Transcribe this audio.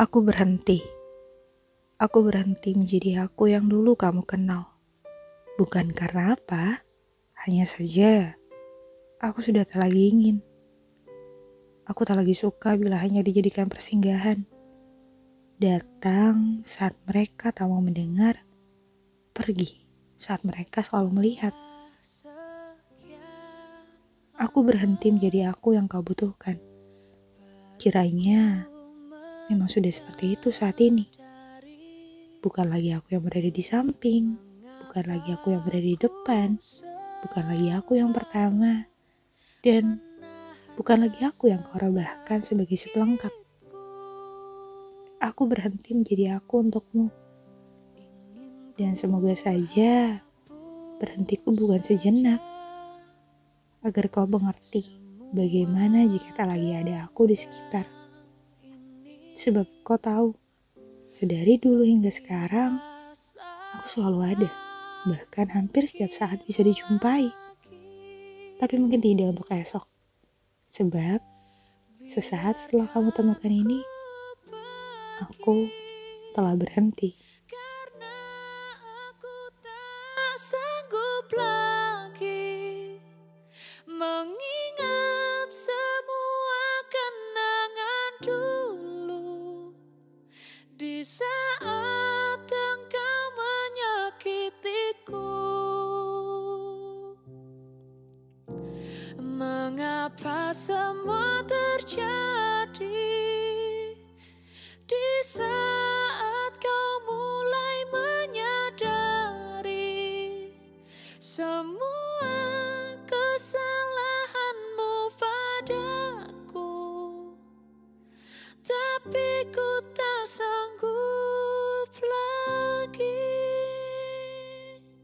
Aku berhenti. Aku berhenti menjadi aku yang dulu kamu kenal. Bukan karena apa, hanya saja aku sudah tak lagi ingin. Aku tak lagi suka bila hanya dijadikan persinggahan. Datang saat mereka tak mau mendengar, pergi saat mereka selalu melihat. Aku berhenti menjadi aku yang kau butuhkan. Kiranya memang sudah seperti itu saat ini. Bukan lagi aku yang berada di samping, bukan lagi aku yang berada di depan, bukan lagi aku yang pertama, dan bukan lagi aku yang kau rebahkan sebagai si pelengkap. Aku berhenti menjadi aku untukmu. Dan semoga saja berhentiku bukan sejenak. Agar kau mengerti bagaimana jika tak lagi ada aku di sekitar. Sebab kau tahu, sedari dulu hingga sekarang, aku selalu ada. Bahkan hampir setiap saat bisa dijumpai. Tapi mungkin tidak untuk esok. Sebab, sesaat setelah kamu temukan ini, aku telah berhenti. sanggup lagi Mengapa semua terjadi? Di saat kau mulai menyadari semua kesalahanmu padaku, tapi ku